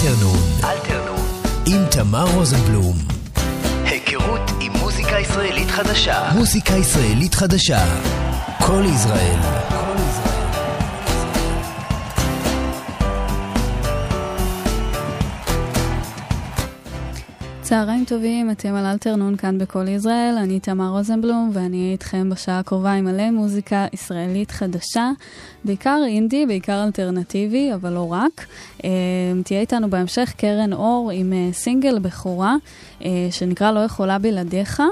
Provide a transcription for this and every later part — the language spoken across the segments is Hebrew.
אלתרנון. אלתרנון. עם תמר רוזנבלום. היכרות עם מוזיקה ישראלית חדשה. מוזיקה ישראלית חדשה. כל ישראל. צהריים טובים, אתם על אלתרנון כאן בכל ישראל, אני תמר רוזנבלום ואני איתכם בשעה הקרובה עם מלא מוזיקה ישראלית חדשה, בעיקר אינדי, בעיקר אלטרנטיבי, אבל לא רק. אה, תהיה איתנו בהמשך קרן אור עם אה, סינגל בכורה אה, שנקרא לא יכולה בלעדיך.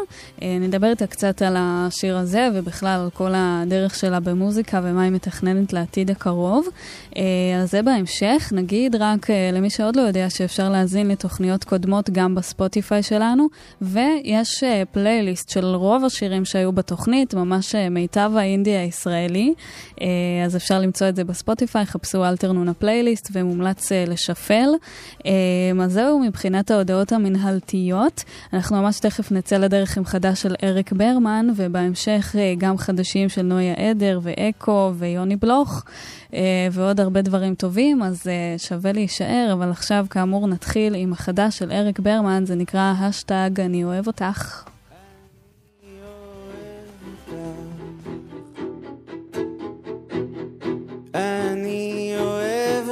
נדבר איתה קצת על השיר הזה ובכלל על כל הדרך שלה במוזיקה ומה היא מתכננת לעתיד הקרוב. אז זה בהמשך. נגיד רק למי שעוד לא יודע שאפשר להאזין לתוכניות קודמות גם בספוטיפיי שלנו, ויש פלייליסט של רוב השירים שהיו בתוכנית, ממש מיטב האינדי הישראלי. אז אפשר למצוא את זה בספוטיפיי, חפשו אלתרנון הפלייליסט ומומלץ uh, לשפל. Uh, אז זהו מבחינת ההודעות המנהלתיות. אנחנו ממש תכף נצא לדרך עם חדש של אריק ברמן, ובהמשך uh, גם חדשים של נויה עדר ואקו ויוני בלוך, ועוד הרבה דברים טובים, אז שווה להישאר, אבל עכשיו כאמור נתחיל עם החדש של אריק ברמן, זה נקרא השטג אני אוהב אותך.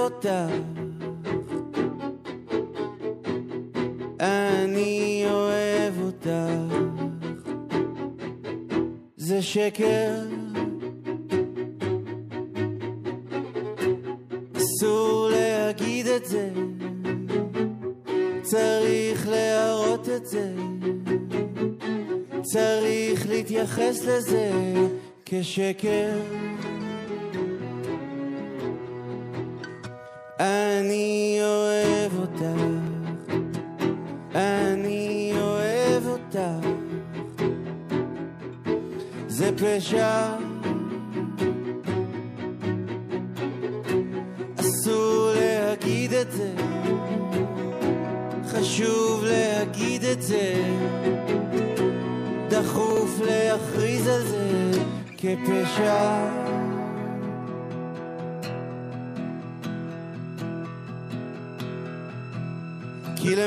אותך. אני אוהב אותך. זה שקר. אסור להגיד את זה. צריך להראות את זה. צריך להתייחס לזה כשקר. פשע. אסור להגיד את זה, חשוב להגיד את זה, דחוף להכריז על זה כפשע.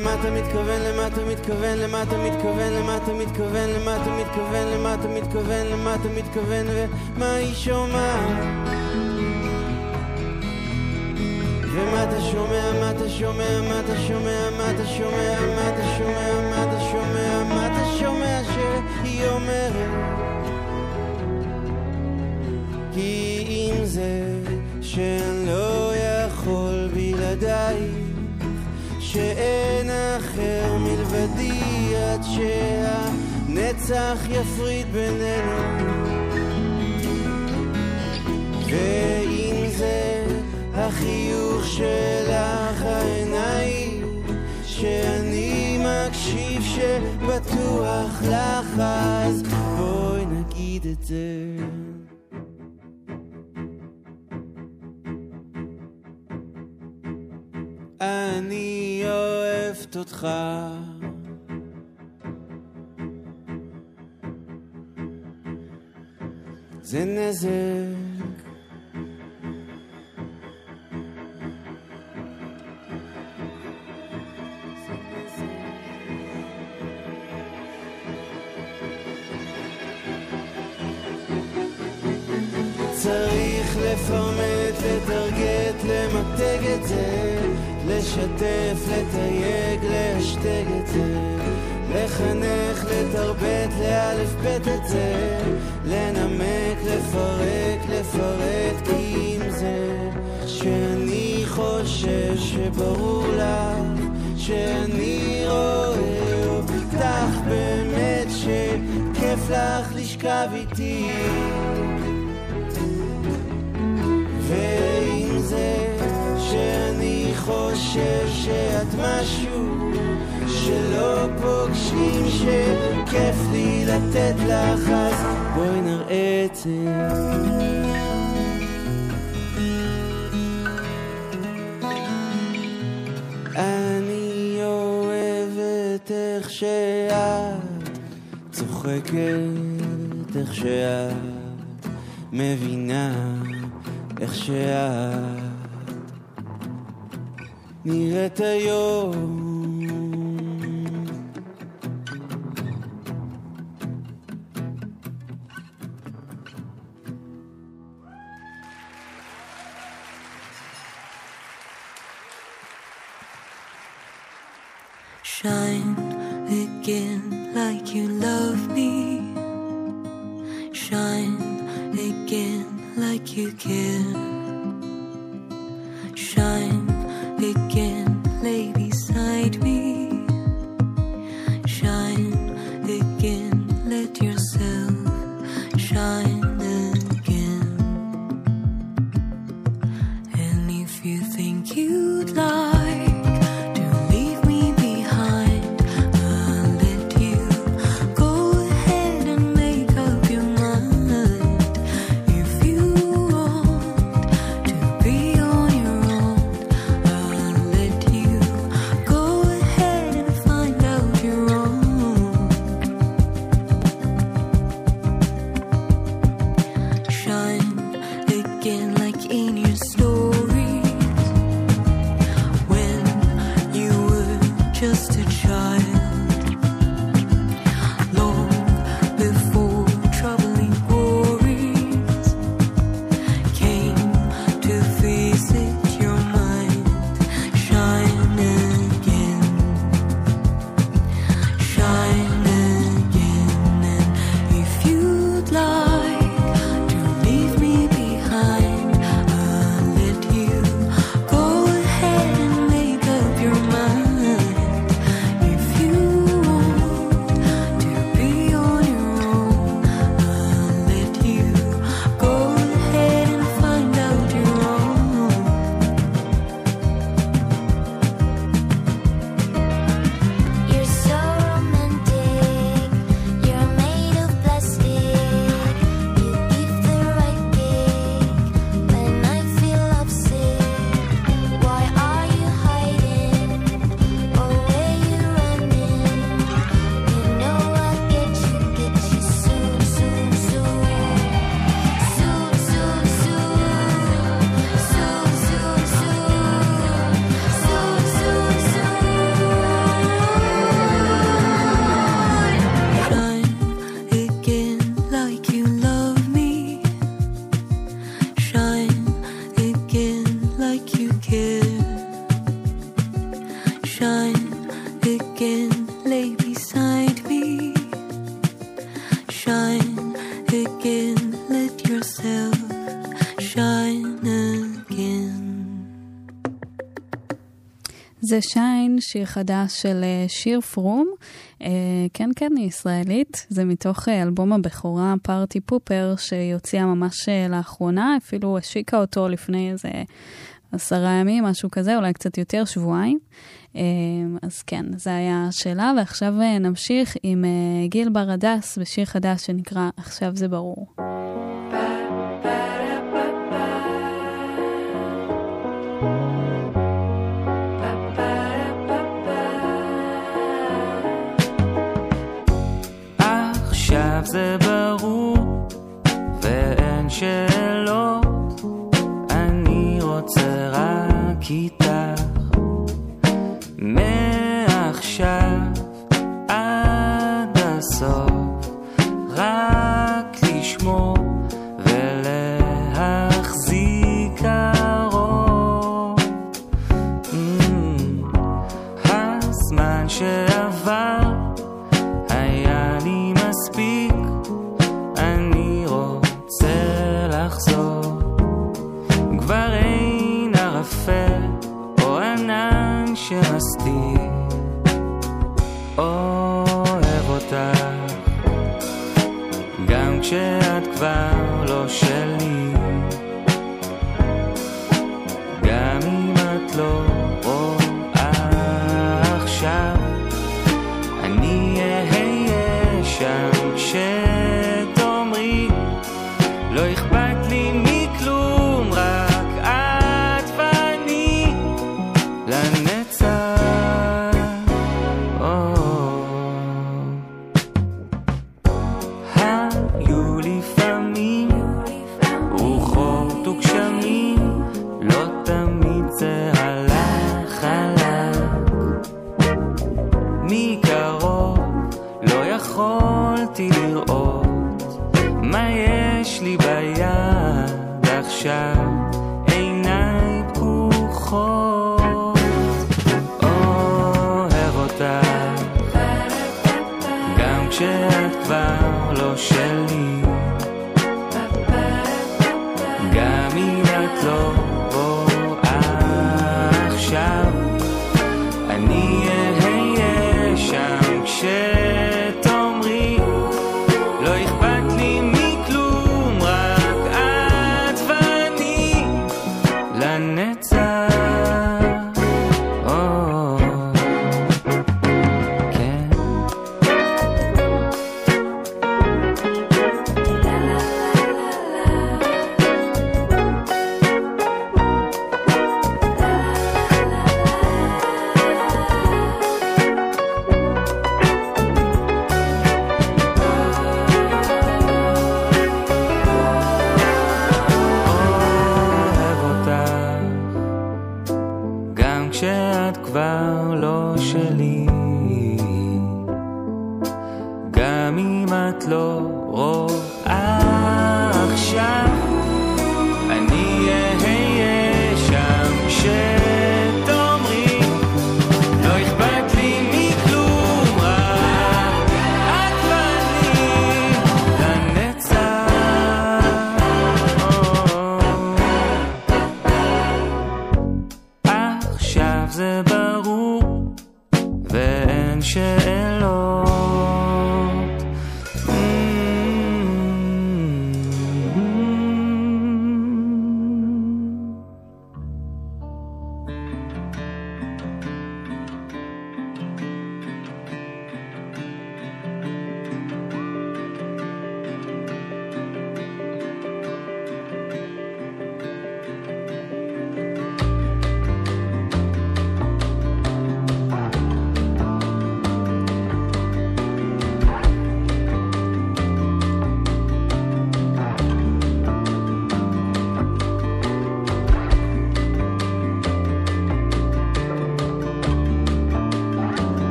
למה אתה מתכוון, למה אתה מתכוון, למה אתה מתכוון, למה אתה מתכוון, למה אתה מתכוון, למה אתה מתכוון, למה אתה מתכוון, ומה היא שומעת? ומה אתה שומע, מה אתה שומע, מה אתה שומע, מה אתה שומע, מה אתה שומע, מה אתה שומע, מה אתה שומע שהיא אומרת? כי אם זה שאני שאין אחר מלבדי עד שהנצח יפריד בינינו. ואם זה החיוך שלך העיניים שאני מקשיב שבטוח לך אז בואי נגיד את זה אני אוהבת אותך. זה נזק צריך לפרמט, לטרגט, למתג את זה לשתף, לתייג, להשתג את זה לחנך, לתרבט, לאלף בית את זה לנמק, לפרק, לפרט כי אם זה שאני חושב שברור לך שאני רואה אותך באמת שכיף לך לשכב איתי ואם זה שאני חושב שאת משהו שלא פוגשים שכיף לי לתת לך אז בואי נראה את זה. אני אוהבת איך שאת צוחקת איך שאת מבינה איך שאת נראית היום. זה שיין, שיר חדש של אה, שיר פרום. אה, כן, כן, היא ישראלית. זה מתוך אה, אלבום הבכורה, פארטי פופר, שהיא הוציאה ממש לאחרונה, אפילו השיקה אותו לפני איזה עשרה ימים, משהו כזה, אולי קצת יותר, שבועיים. אז כן, זה היה השאלה, ועכשיו נמשיך עם גיל בר הדס בשיר חדש שנקרא "עכשיו זה ברור". שאלות, אני רוצה רק איתך. לא אכפת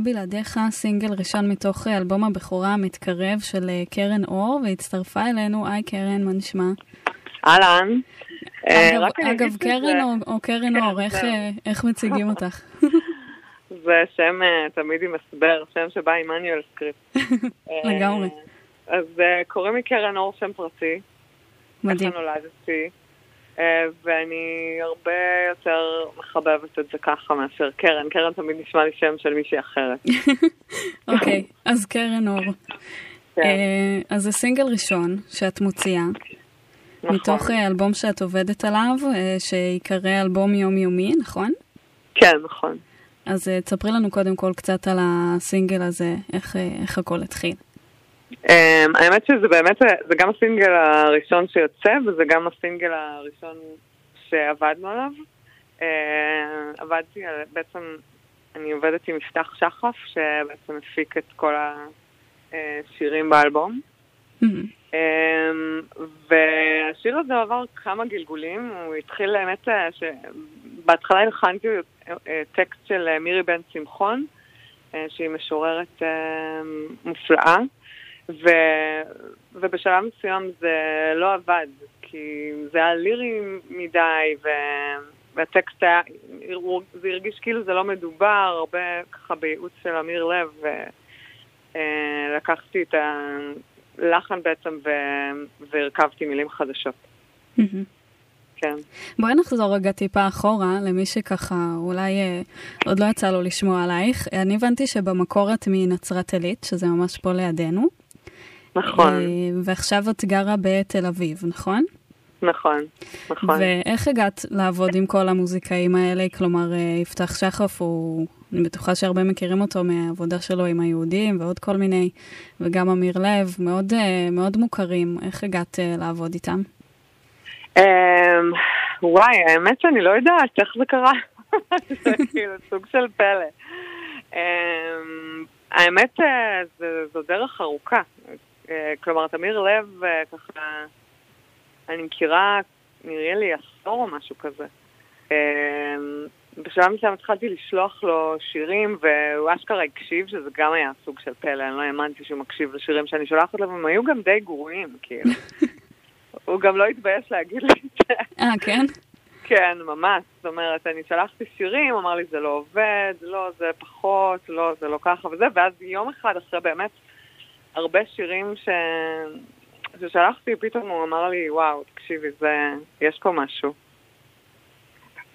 בלעדיך, סינגל ראשון מתוך אה, אלבום הבכורה המתקרב של אה, קרן אור, והצטרפה אלינו, היי קרן, מה נשמע? אהלן. אה, אגב, קרן או, קרן כן, אור, איך, איך מציגים אותך? זה שם תמיד עם הסבר, שם שבא עם manual script. לגמרי. אז קוראים לי קרן אור, שם פרטי. מדהים. ככה נולדתי. אה, ואני הרבה יותר מחבבת את זה ככה מאשר קרן. קרן תמיד נשמע לי שם של מישהי אחרת. אוקיי, אז קרן אור. כן. אה, אז זה סינגל ראשון שאת מוציאה, נכון. מתוך אה, אלבום שאת עובדת עליו, שיקרא אלבום יומיומי, נכון? כן, נכון. אז תספרי לנו קודם כל קצת על הסינגל הזה, איך, איך הכל התחיל. Um, האמת שזה באמת, אה, זה גם הסינגל הראשון שיוצא, וזה גם הסינגל הראשון שעבדנו עליו. Uh, עבדתי על, בעצם, אני עובדת עם מפתח שחף, שבעצם הפיק את כל השירים באלבום. מהמם. Um, והשיר הזה עבר כמה גלגולים, הוא התחיל האמת, אה, שבהתחלה הלחנתי אה, טקסט של אה, מירי בן שמחון, אה, שהיא משוררת אה, מופלאה, ו, ובשלב מסוים זה לא עבד, כי זה היה לירי מדי, ו, והטקסט היה, זה הרגיש כאילו זה לא מדובר, הרבה ככה בייעוץ של אמיר לב, ולקחתי את הלחן בעצם ו, והרכבתי מילים חדשות. כן. בואי נחזור רגע טיפה אחורה, למי שככה אולי אה, עוד לא יצא לו לשמוע עלייך. אני הבנתי שבמקור את מנצרת עילית, שזה ממש פה לידינו. נכון. אה, ועכשיו את גרה בתל אביב, נכון? נכון, נכון. ואיך הגעת לעבוד עם כל המוזיקאים האלה? כלומר, אה, יפתח שחף הוא, אני בטוחה שהרבה מכירים אותו מהעבודה שלו עם היהודים ועוד כל מיני, וגם אמיר לב, מאוד, אה, מאוד מוכרים. איך הגעת לעבוד איתם? אמ, וואי, האמת שאני לא יודעת איך זה קרה. זה כאילו סוג של פלא. אמ, האמת, זו דרך ארוכה. אה, כלומר, תמיר לב, אה, ככה, אני מכירה, נראה לי עשור או משהו כזה. אמ, בשלב מסוים התחלתי לשלוח לו שירים, והוא אשכרה הקשיב, שזה גם היה סוג של פלא, אני לא האמנתי שהוא מקשיב לשירים שאני שולחת לו, והם היו גם די גרועים, כאילו. הוא גם לא התבייש להגיד לי את זה. אה, כן? כן, ממש. זאת אומרת, אני שלחתי שירים, אמר לי זה לא עובד, לא, זה פחות, לא, זה לא ככה וזה, ואז יום אחד אחרי באמת הרבה שירים ש... ששלחתי, פתאום הוא אמר לי, וואו, תקשיבי, זה... יש פה משהו.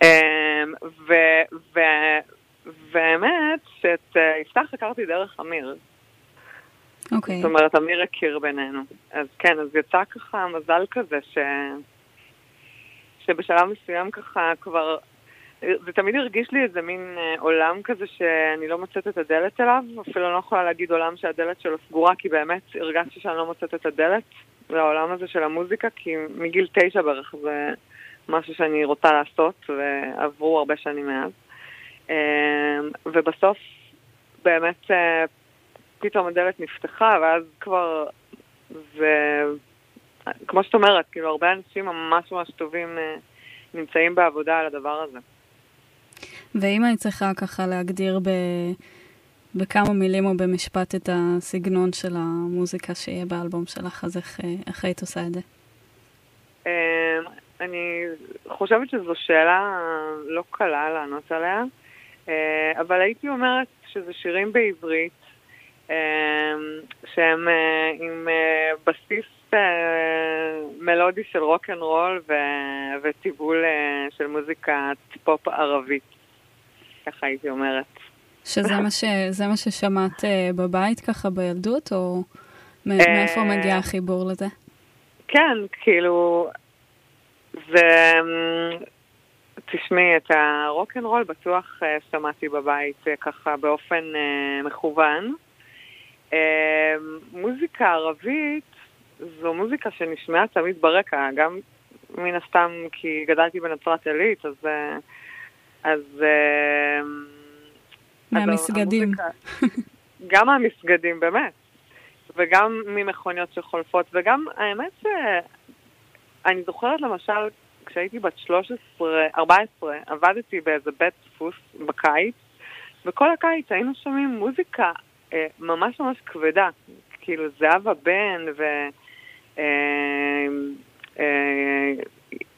אמ, ו... ו... והאמת שאת אה, יפתח הכרתי דרך אמיר. אוקיי. זאת אומרת, אמיר הכיר בינינו. אז כן, אז יצא ככה מזל כזה ש... שבשלב מסוים ככה כבר... זה תמיד הרגיש לי איזה מין אה, עולם כזה שאני לא מוצאת את הדלת אליו, אפילו לא יכולה להגיד עולם שהדלת שלו סגורה, כי באמת הרגשתי שאני לא מוצאת את הדלת לעולם הזה של המוזיקה, כי מגיל תשע בערך זה משהו שאני רוצה לעשות, ועברו הרבה שנים מאז. אה, ובסוף באמת אה, פתאום הדלת נפתחה, ואז כבר זה... כמו שאת אומרת, כאילו הרבה אנשים ממש ממש טובים אה, נמצאים בעבודה על הדבר הזה. ואם אני צריכה ככה להגדיר ב... בכמה מילים או במשפט את הסגנון של המוזיקה שיהיה באלבום שלך, אז איך, אה, איך היית עושה את זה? אה, אני חושבת שזו שאלה לא קלה לענות עליה, אה, אבל הייתי אומרת שזה שירים בעברית, אה, שהם אה, עם אה, בסיס אה, מלודי של רוק אנד רול ו- ותיבול אה, של מוזיקת פופ ערבית, ככה הייתי אומרת. שזה מה, ש... זה מה ששמעת אה, בבית ככה בילדות, או אה, מאיפה מגיע החיבור לזה? כן, כאילו, זה... אמ, תשמעי, את הרוק אנד רול בטוח אה, שמעתי בבית אה, ככה באופן אה, מכוון. אה, מוזיקה ערבית זו מוזיקה שנשמעה תמיד ברקע, גם מן הסתם כי גדלתי בנצרת עילית, אז... אה, אז... אה, אז מהמסגדים. המוזיקה- גם מהמסגדים, באמת. וגם ממכוניות שחולפות, וגם, האמת שאני זוכרת למשל, כשהייתי בת 13, 14, עבדתי באיזה בית דפוס בקיץ, וכל הקיץ היינו שומעים מוזיקה אה, ממש ממש כבדה, כאילו זהבה בן ו...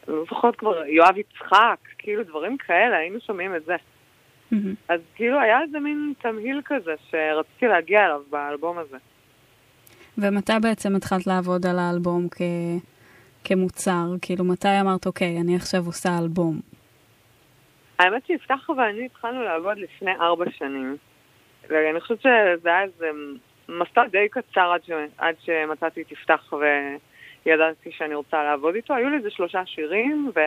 לא זוכרת כבר, יואב יצחק, כאילו דברים כאלה, היינו שומעים את זה. מהמם. אז כאילו היה איזה מין תמהיל כזה שרציתי להגיע אליו באלבום הזה. ומתי בעצם התחלת לעבוד על האלבום כ... כמוצר? כאילו, מתי אמרת, אוקיי, אני עכשיו עושה אלבום? האמת שיפתח ואני התחלנו לעבוד לפני ארבע שנים. ואני חושבת שזה היה איזה מסע די קצר עד, ש... עד שמצאתי את יפתח וידעתי שאני רוצה לעבוד איתו. היו לי איזה שלושה שירים, ו...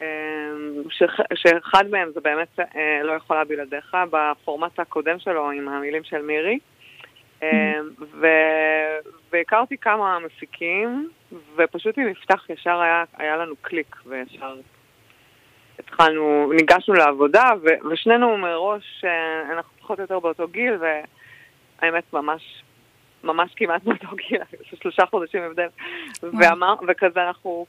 אמ, שח... שאחד מהם זה באמת אה, לא יכולה בלעדיך, בפורמט הקודם שלו עם המילים של מירי. אמ, ו... והכרתי כמה מפיקים, ופשוט עם יפתח ישר היה, היה לנו קליק, וישר התחלנו, ניגשנו לעבודה, ו... ושנינו מראש, אה, אנחנו פחות או יותר באותו גיל, והאמת ממש, ממש כמעט באותו גיל, שלושה חודשים הבדל, ואמר, וכזה אנחנו,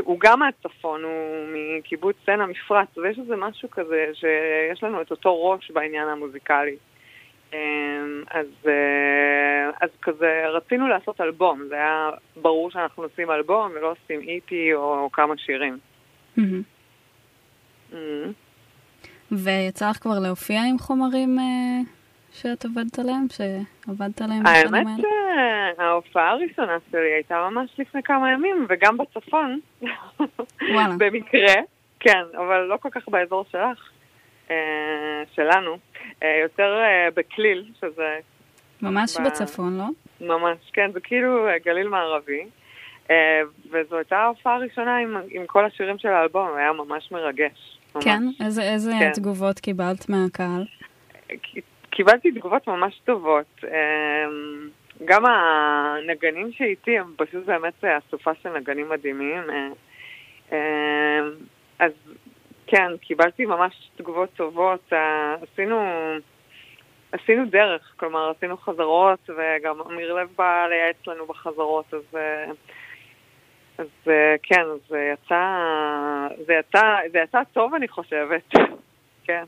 הוא גם מהצפון, הוא מקיבוץ סצנה המפרץ, ויש איזה משהו כזה שיש לנו את אותו ראש בעניין המוזיקלי. אמ, אז, אה, אז כזה רצינו לעשות אלבום, זה היה ברור שאנחנו עושים אלבום ולא עושים איפי או כמה שירים. מהמם. אמ, ויצא לך כבר להופיע עם חומרים אה, שאת עובדת עליהם? שעבדת עליהם האמת? שההופעה הראשונה שלי הייתה ממש לפני כמה ימים, וגם בצפון. וואלה. במקרה, כן, אבל לא כל כך באזור שלך, אה, שלנו. אה, יותר אה, בכליל, שזה ממש ב- בצפון, לא? ממש, כן, זה כאילו גליל מערבי. וזו הייתה ההופעה הראשונה עם, עם כל השירים של האלבום, היה ממש מרגש. ממש. כן? איזה, איזה כן. תגובות קיבלת מהקהל? קיבלתי תגובות ממש טובות. אמ, גם הנגנים שאיתי הם פשוט באמת אסופה של נגנים מדהימים. אה, אמ, אז כן, קיבלתי ממש תגובות טובות. אה, עשינו, עשינו דרך, כלומר עשינו חזרות, וגם אמיר לב בא לייעץ לנו בחזרות, אז... אה, אז כן, זה יצא, זה יצא, זה יצא טוב אני חושבת, כן.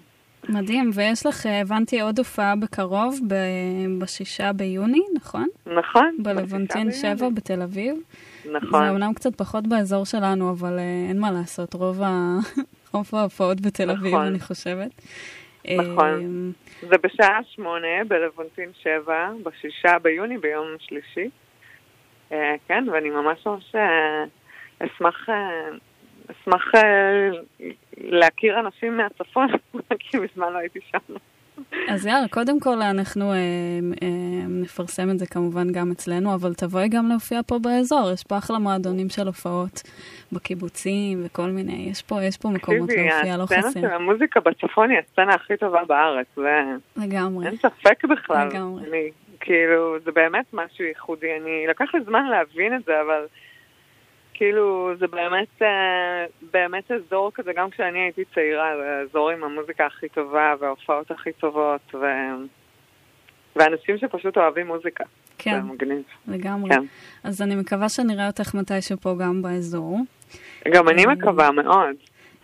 מדהים, ויש לך, אה, הבנתי, עוד הופעה בקרוב, ב- בשישה ביוני, נכון? נכון. בלוונטין בשישה 7 ביוני. בתל אביב. נכון. זה אומנם קצת פחות באזור שלנו, אבל אה, אין מה לעשות, רוב ה- רוב ההופעות בתל אביב, נכון. אני חושבת. נכון. אה, זה בשעה שמונה בלוונטין שבע, בשישה ביוני, ביום שלישי. כן, ואני ממש ממש אשמח, אשמח אה, להכיר אנשים מהצפון, כי מזמן לא הייתי שם. אז יאללה, קודם כל אנחנו אה, אה, נפרסם את זה כמובן גם אצלנו, אבל תבואי גם להופיע פה באזור, יש פה אחלה מועדונים של הופעות בקיבוצים וכל מיני, יש פה, יש פה מקומות תקשיבי, להופיע, לא הסצנה חסר. של המוזיקה בצפון היא הסצנה הכי טובה בארץ, זה... לגמרי. אין ספק בכלל. לגמרי. אני, כאילו, זה באמת משהו ייחודי. אני, לקח לי זמן להבין את זה, אבל כאילו, זה באמת, אה, באמת אזור כזה, גם כשאני הייתי צעירה, זה אזור עם המוזיקה הכי טובה וההופעות הכי טובות, ו... ואנשים שפשוט אוהבים מוזיקה. כן. לגמרי. כן. אז אני מקווה שנראה אותך מתישהו פה גם באזור. גם אני אה, מקווה מאוד.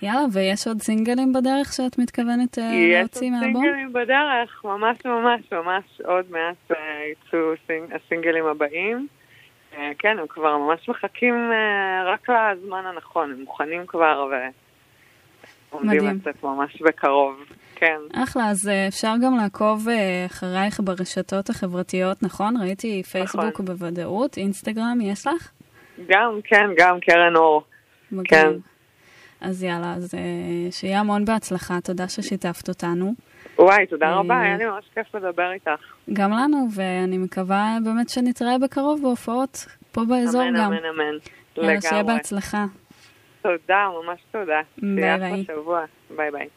יאללה, ויש עוד סינגלים בדרך שאת מתכוונת אה, יש עוד להוציא? סינגלים בדרך, ממש ממש ממש עוד מעט יצאו סינג, הסינגלים הבאים. אה, כן, הם כבר ממש מחכים אה, רק לזמן הנכון, הם מוכנים כבר ועומדים. לצאת ממש בקרוב. כן, אחלה, אז אה, אפשר גם לעקוב אחרייך ברשתות החברתיות, נכון? ראיתי פייסבוק נכון. בוודאות, אינסטגרם, יש לך? גם, כן, גם קרן אור. מגניב. כן. אז יאללה, אז שיהיה המון בהצלחה, תודה ששיתפת אותנו. וואי, תודה אה, רבה, היה לי ממש כיף לדבר איתך. גם לנו, ואני מקווה באמת שנתראה בקרוב בהופעות פה באזור אמן, גם. אמן, אמן. שיהיה לגמרי. בהצלחה. תודה, ממש תודה. ביי, שיהיה ביי. ביי ביי.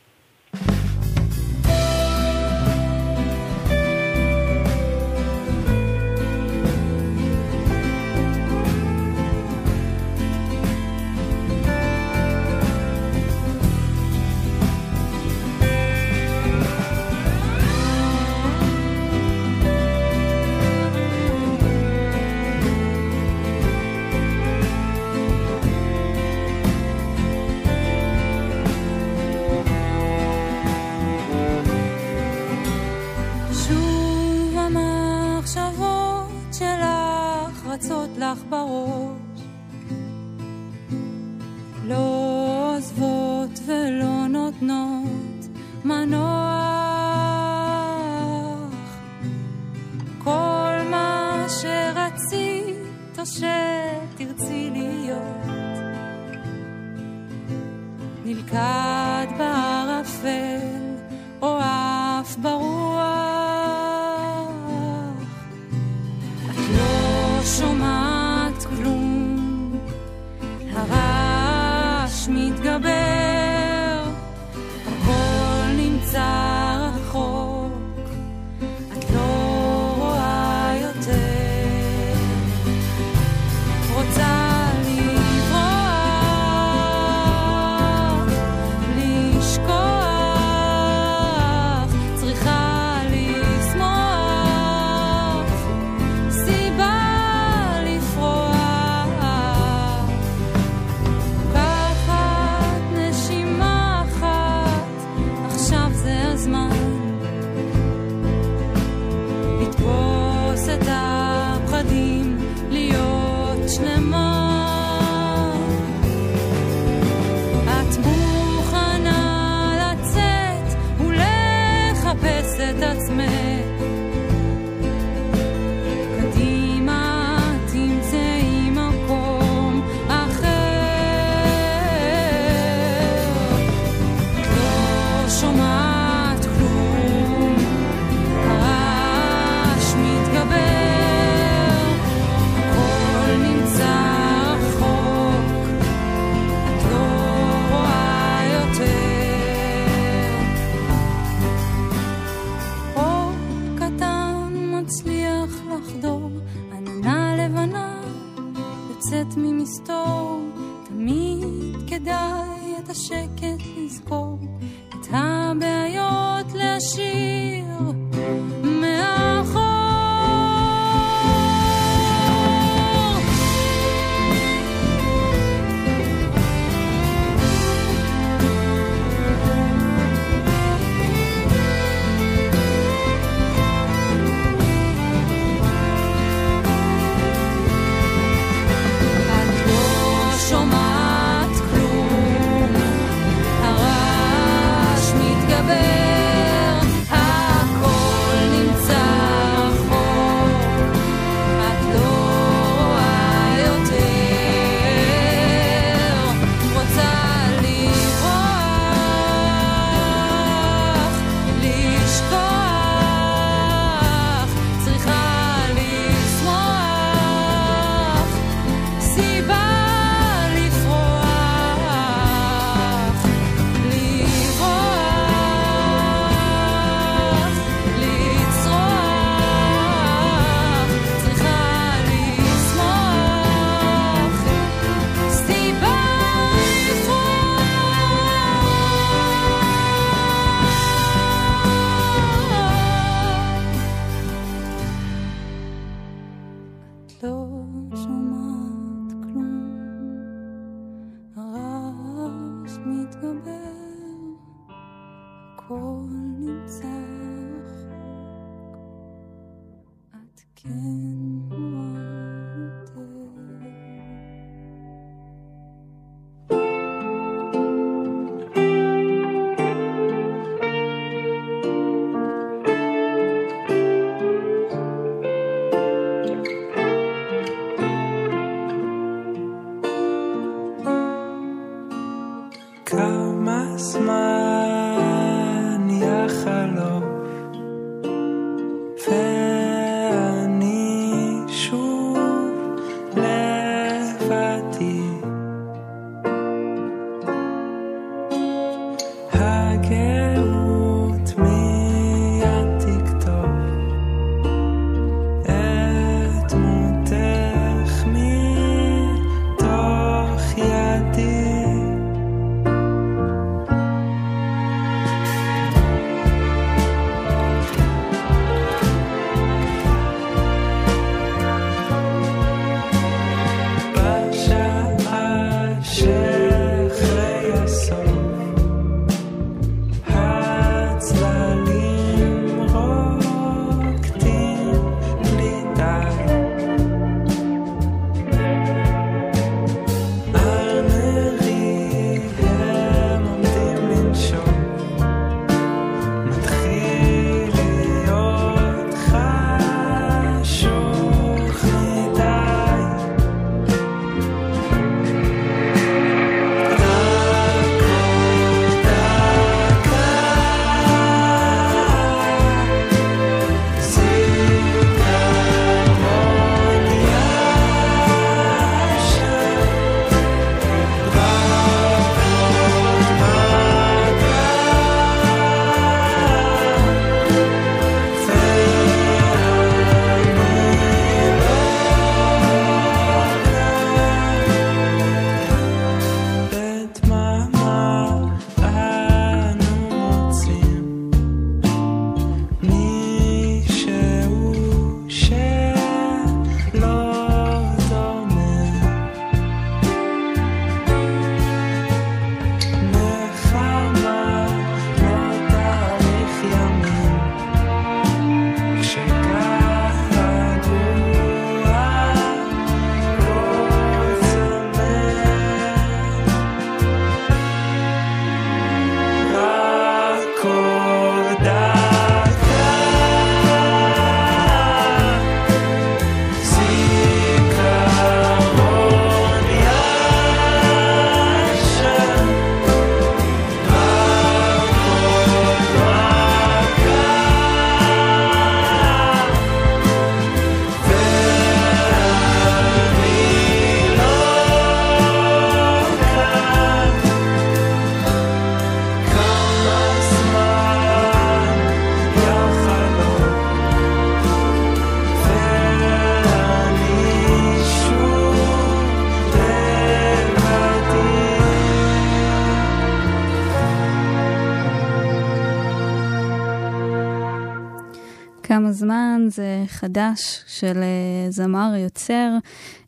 חדש של אה, זמר יוצר,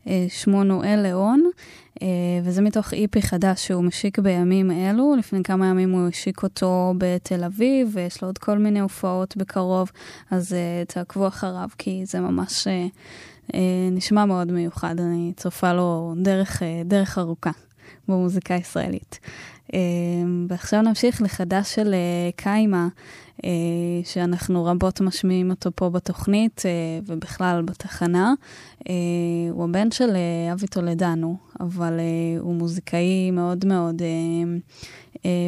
אה, שמו נואל ליאון, אה, וזה מתוך איפי חדש שהוא משיק בימים אלו. לפני כמה ימים הוא השיק אותו בתל אביב, ויש לו עוד כל מיני הופעות בקרוב, אז תעקבו אחריו, כי זה ממש נשמע מאוד מיוחד. אני צופה לו דרך, דרך ארוכה במוזיקה הישראלית. אה, ועכשיו נמשיך לחדש של אה, קיימה. אה, שאנחנו רבות משמיעים אותו פה בתוכנית אה, ובכלל בתחנה. הוא הבן של אבי טולדנו, אבל הוא מוזיקאי מאוד מאוד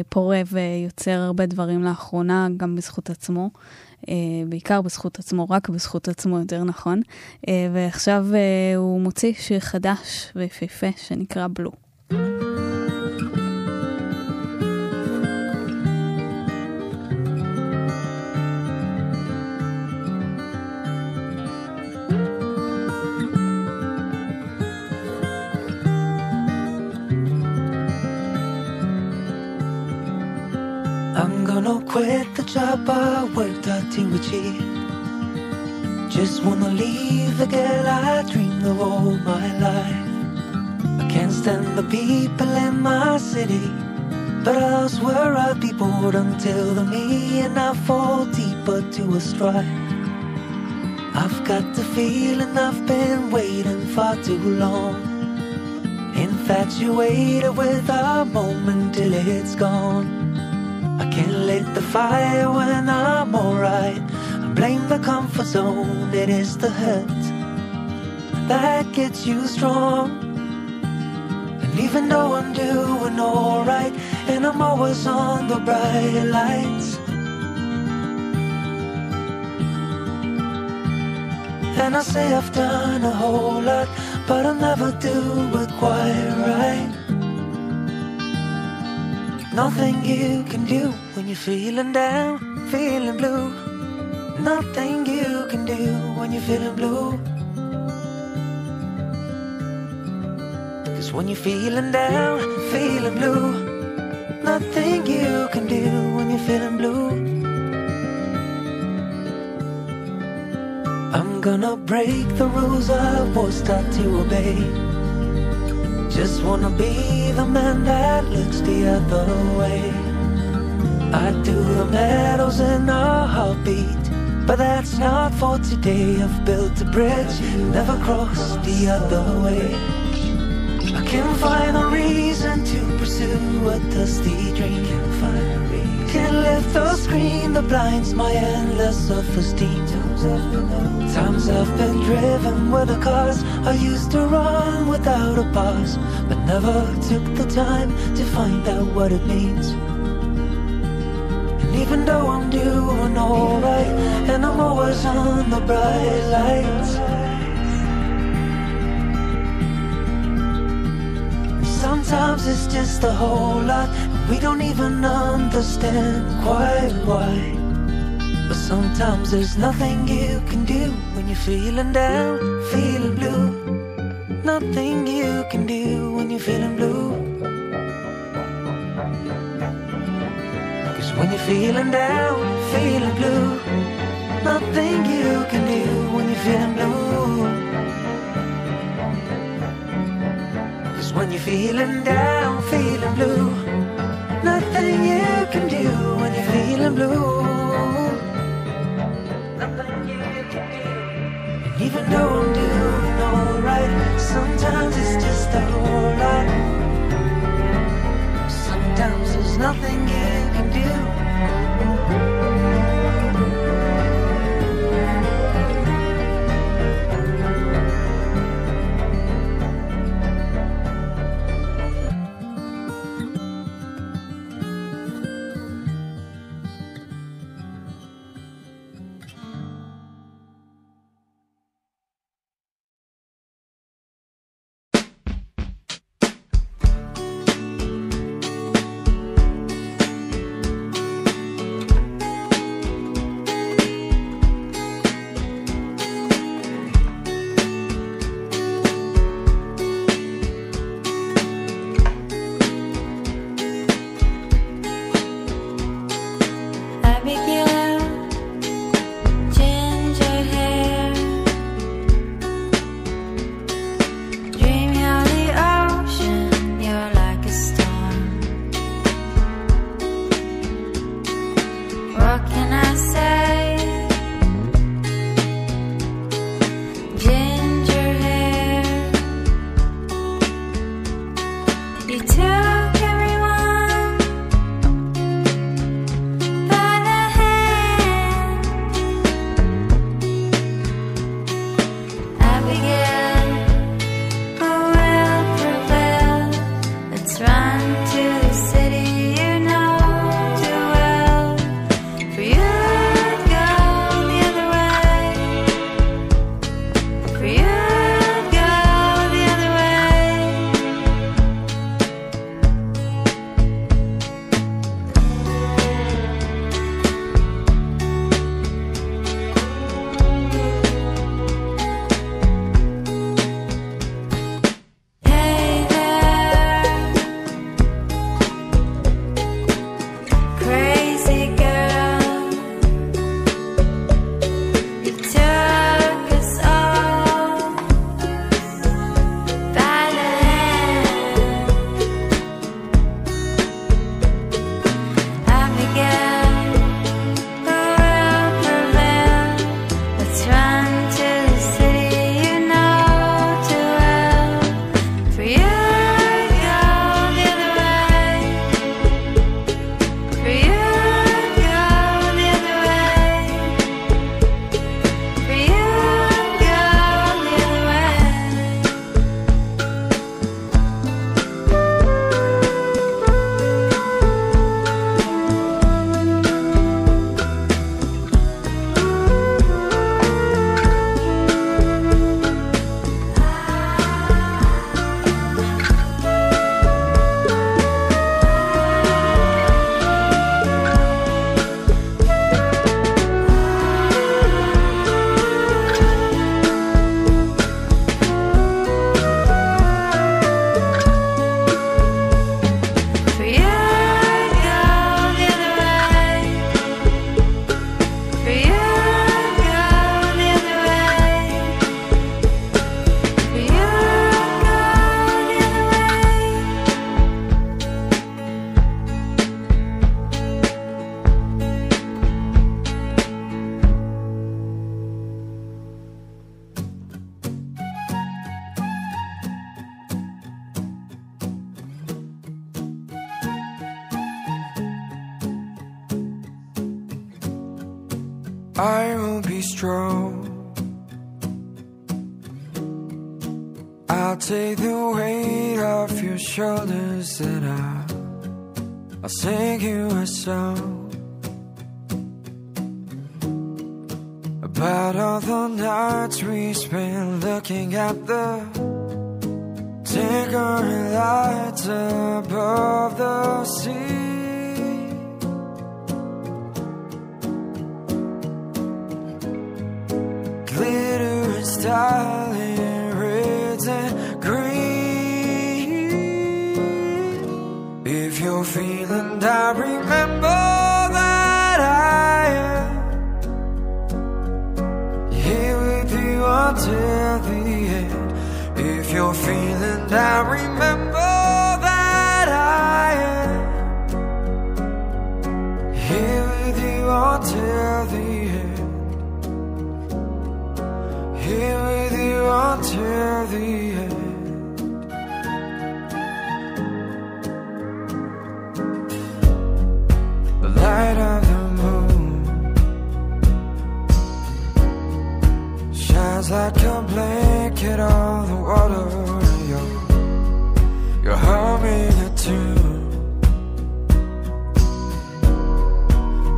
פורה ויוצר הרבה דברים לאחרונה, גם בזכות עצמו. אה, בעיקר בזכות עצמו, רק בזכות עצמו, יותר נכון. אה, ועכשיו אה, הוא מוציא שיר חדש ויפהפה שנקרא בלו. I'm gonna quit the job I worked to achieve. Just wanna leave the girl I dreamed of all my life. I can't stand the people in my city, but else where I'd be bored until the me and I fall deeper to a stride. I've got the feeling I've been waiting far too long. Infatuated with a moment till it's gone. I can't lit the fire when I'm alright. I blame the comfort zone, it is the hurt that gets you strong. And even though I'm doing alright, and I'm always on the bright lights. And I say I've done a whole lot, but I'll never do it quite right. Nothing you can do when you're feeling down, feeling blue. Nothing you can do when you're feeling blue. Cause when you're feeling down, feeling blue. Nothing you can do when you're feeling blue. I'm gonna break the rules I was taught to obey. Just wanna be the man that looks the other way. I'd do the medals in a heartbeat, but that's not for today. I've built a bridge, never cross the other way. I can't find a reason to pursue a dusty dream. Can't lift the screen that blinds my endless self-esteem. Times I've been driven with the cars I used to run without a pause, but never took the time to find out what it means. And even though I'm doing alright, and I'm always on the bright lights. Sometimes it's just a whole lot, we don't even understand quite why. Sometimes there's nothing you can do when you're feeling down, feeling blue. Nothing you can do when you're feeling blue. Cause when you're feeling down, feeling blue. Nothing you can do when you're feeling blue. Cause when you're feeling down, feeling blue. Nothing you can do when you're feeling blue. Sometimes it's just a whole lot. Sometimes there's nothing you can do. I will be strong. I'll take the weight off your shoulders and I'll, I'll sing you a song about all the nights we spent looking at the tinkering lights above the sea. In reds and green. If you're feeling down, remember that I am here with you until the end. If you're feeling down, remember blanket on the water. You're, you're a tune,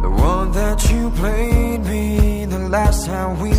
the one that you played me the last time we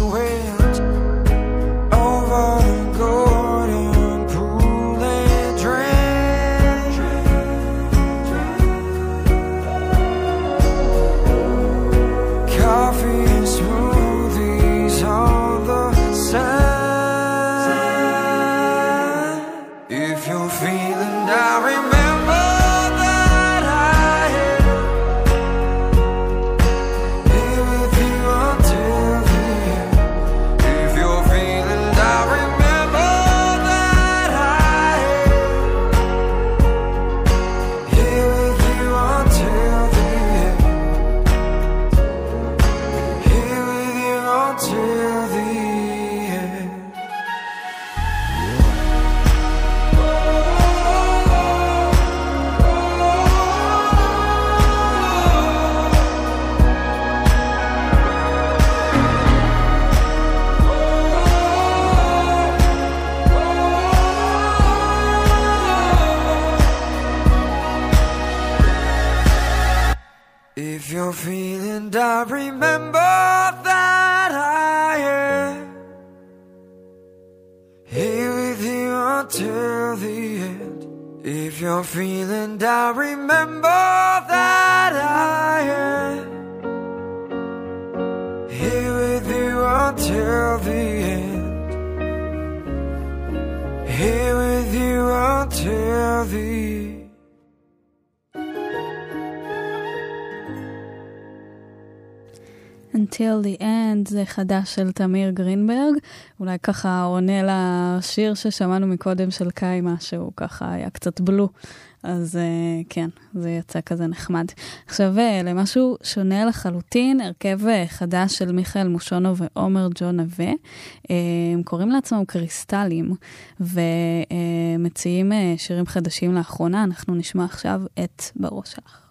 חדש של תמיר גרינברג, אולי ככה עונה לשיר ששמענו מקודם של קיימה, שהוא ככה היה קצת בלו, אז uh, כן, זה יצא כזה נחמד. עכשיו uh, למשהו שונה לחלוטין, הרכב uh, חדש של מיכאל מושונו ועומר ג'ון נווה, הם קוראים לעצמם קריסטלים, ומציעים שירים חדשים לאחרונה, אנחנו נשמע עכשיו את בראש שלך.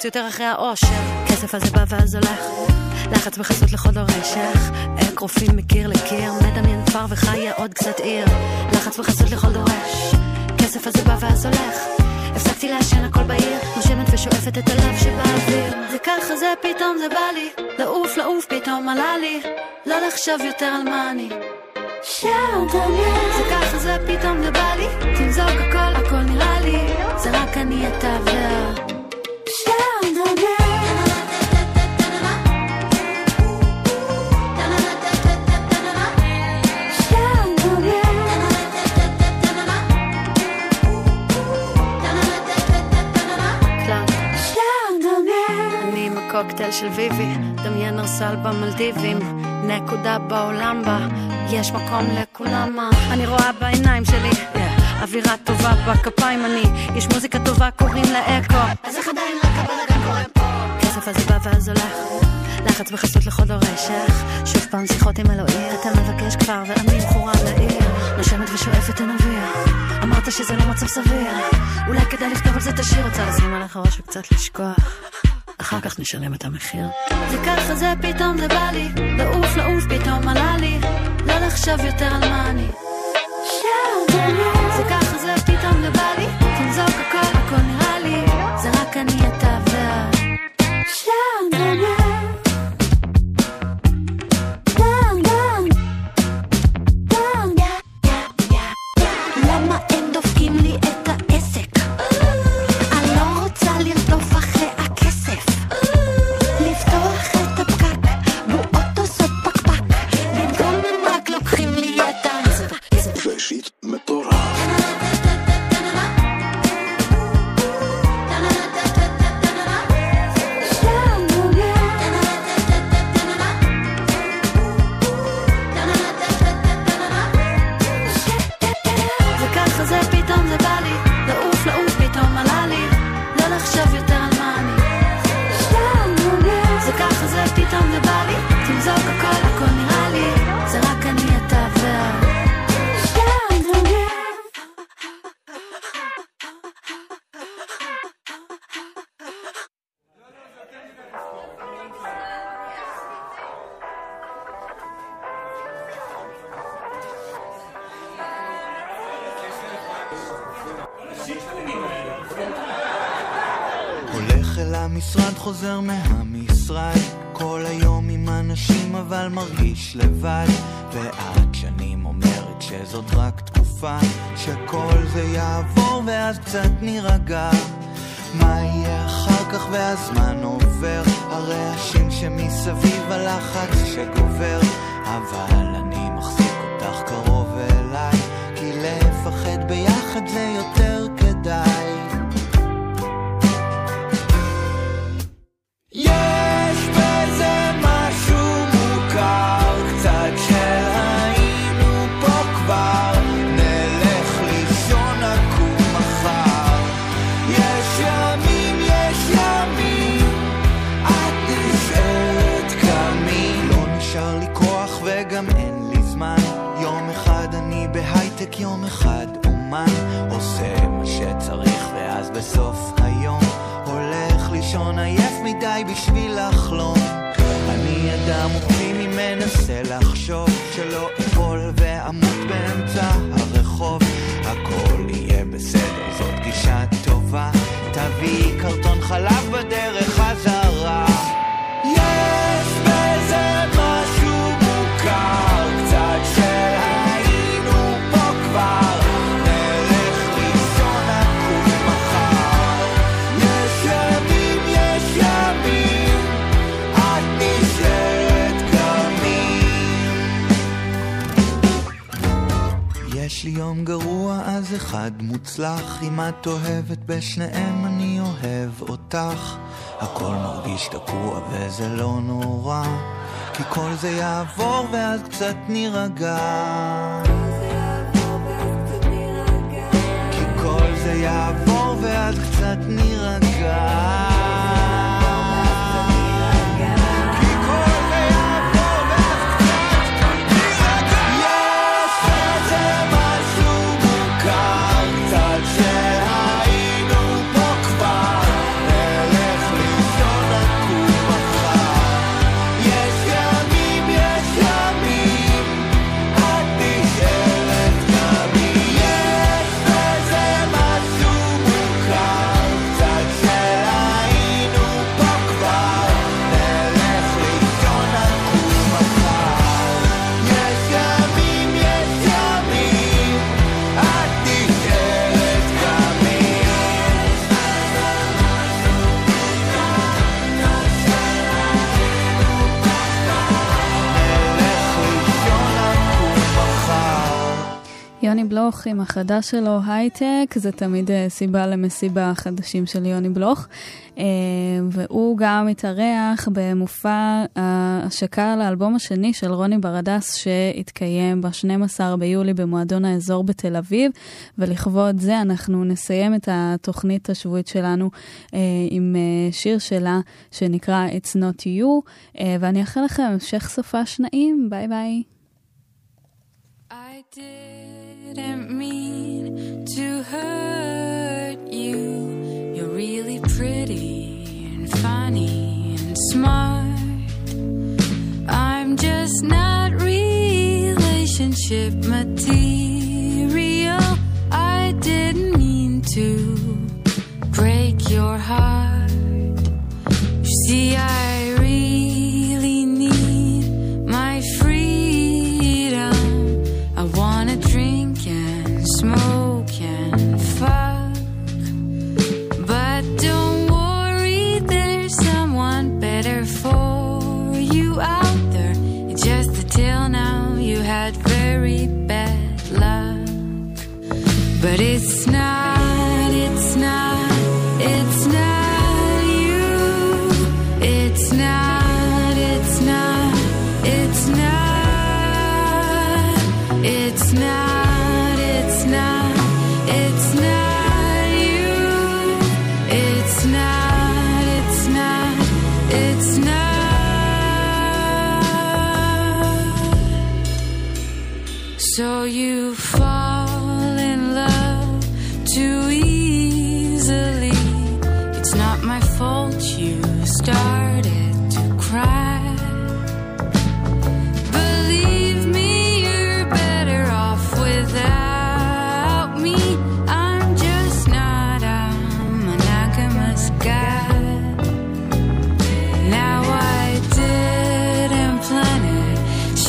לרוץ יותר אחרי האושר, כסף הזה בא ואז הולך. לחץ בחסות לכל דורשך, אגרופים מקיר לקיר, מדמיין כפר וחיה עוד קצת עיר. לחץ בחסות לכל דורש, כסף הזה בא ואז הולך. הפסקתי לעשן הכל בעיר, נושמת ושואפת את הלב שבאוויר. זה ככה זה פתאום זה בא לי, לעוף לעוף פתאום עלה לי, לא לחשוב יותר על מה אני. זה ככה זה פתאום זה בא לי, תמזוג הכל הכל נראה לי, זה רק אני אתה וה... של ויבי, דמיין ארסל במלדיבים, נקודה בעולם בה, יש מקום לכולם מה. אני רואה בעיניים שלי, אווירה טובה בכפיים אני, יש מוזיקה טובה קוראים לה אקו. אז איך עדיין רק הבלאגן קורה פה? כסף הזה בא ואז הולך, לחץ בחסות לכל דורשך, שוב פעם שיחות עם אלוהי, אתה מבקש כבר ואני מכורה לעיר, נושמת ושואפת הנביא, אמרת שזה לא מצב סביר, אולי כדאי לכתוב על זה את השיר, רוצה לשים עליך ראש וקצת לשכוח. אחר כך נשלם את המחיר. זה ככה זה פתאום זה בא לי, לעוף לעוף פתאום עלה לי, לא לחשוב יותר על מה אני. זה חוזר מהמשרד. כל היום עם אנשים אבל מרגיש לבד. ואת שנים אומרת שזאת רק תקופה שכל זה יעבור ואז קצת נירגע. מה יהיה אחר כך והזמן עובר? הרעשים שמסביב הלחץ שגובר. אבל אני מחזיק אותך קרוב אליי כי לפחד ביחד זה יותר 없다. מוצלח אם את אוהבת בשניהם אני אוהב אותך. הכל מרגיש תקוע וזה לא נורא כי כל זה יעבור ואז קצת נירגע. כי כל זה יעבור ואז קצת נירגע בלוך עם החדש שלו, הייטק, זה תמיד אה, סיבה למסיבה החדשים של יוני בלוך. אה, והוא גם התארח במופע ההשקה לאלבום השני של רוני ברדס, שהתקיים ב-12 ביולי במועדון האזור בתל אביב, ולכבוד זה אנחנו נסיים את התוכנית השבועית שלנו אה, עם אה, שיר שלה שנקרא It's Not You, אה, ואני אאחל לכם המשך סופש נעים, ביי ביי. I didn't mean to hurt you. You're really pretty and funny and smart. I'm just not relationship material. I didn't mean to break your heart. You see, I But it's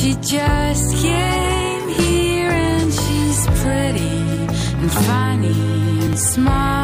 She just came here and she's pretty and funny and smart.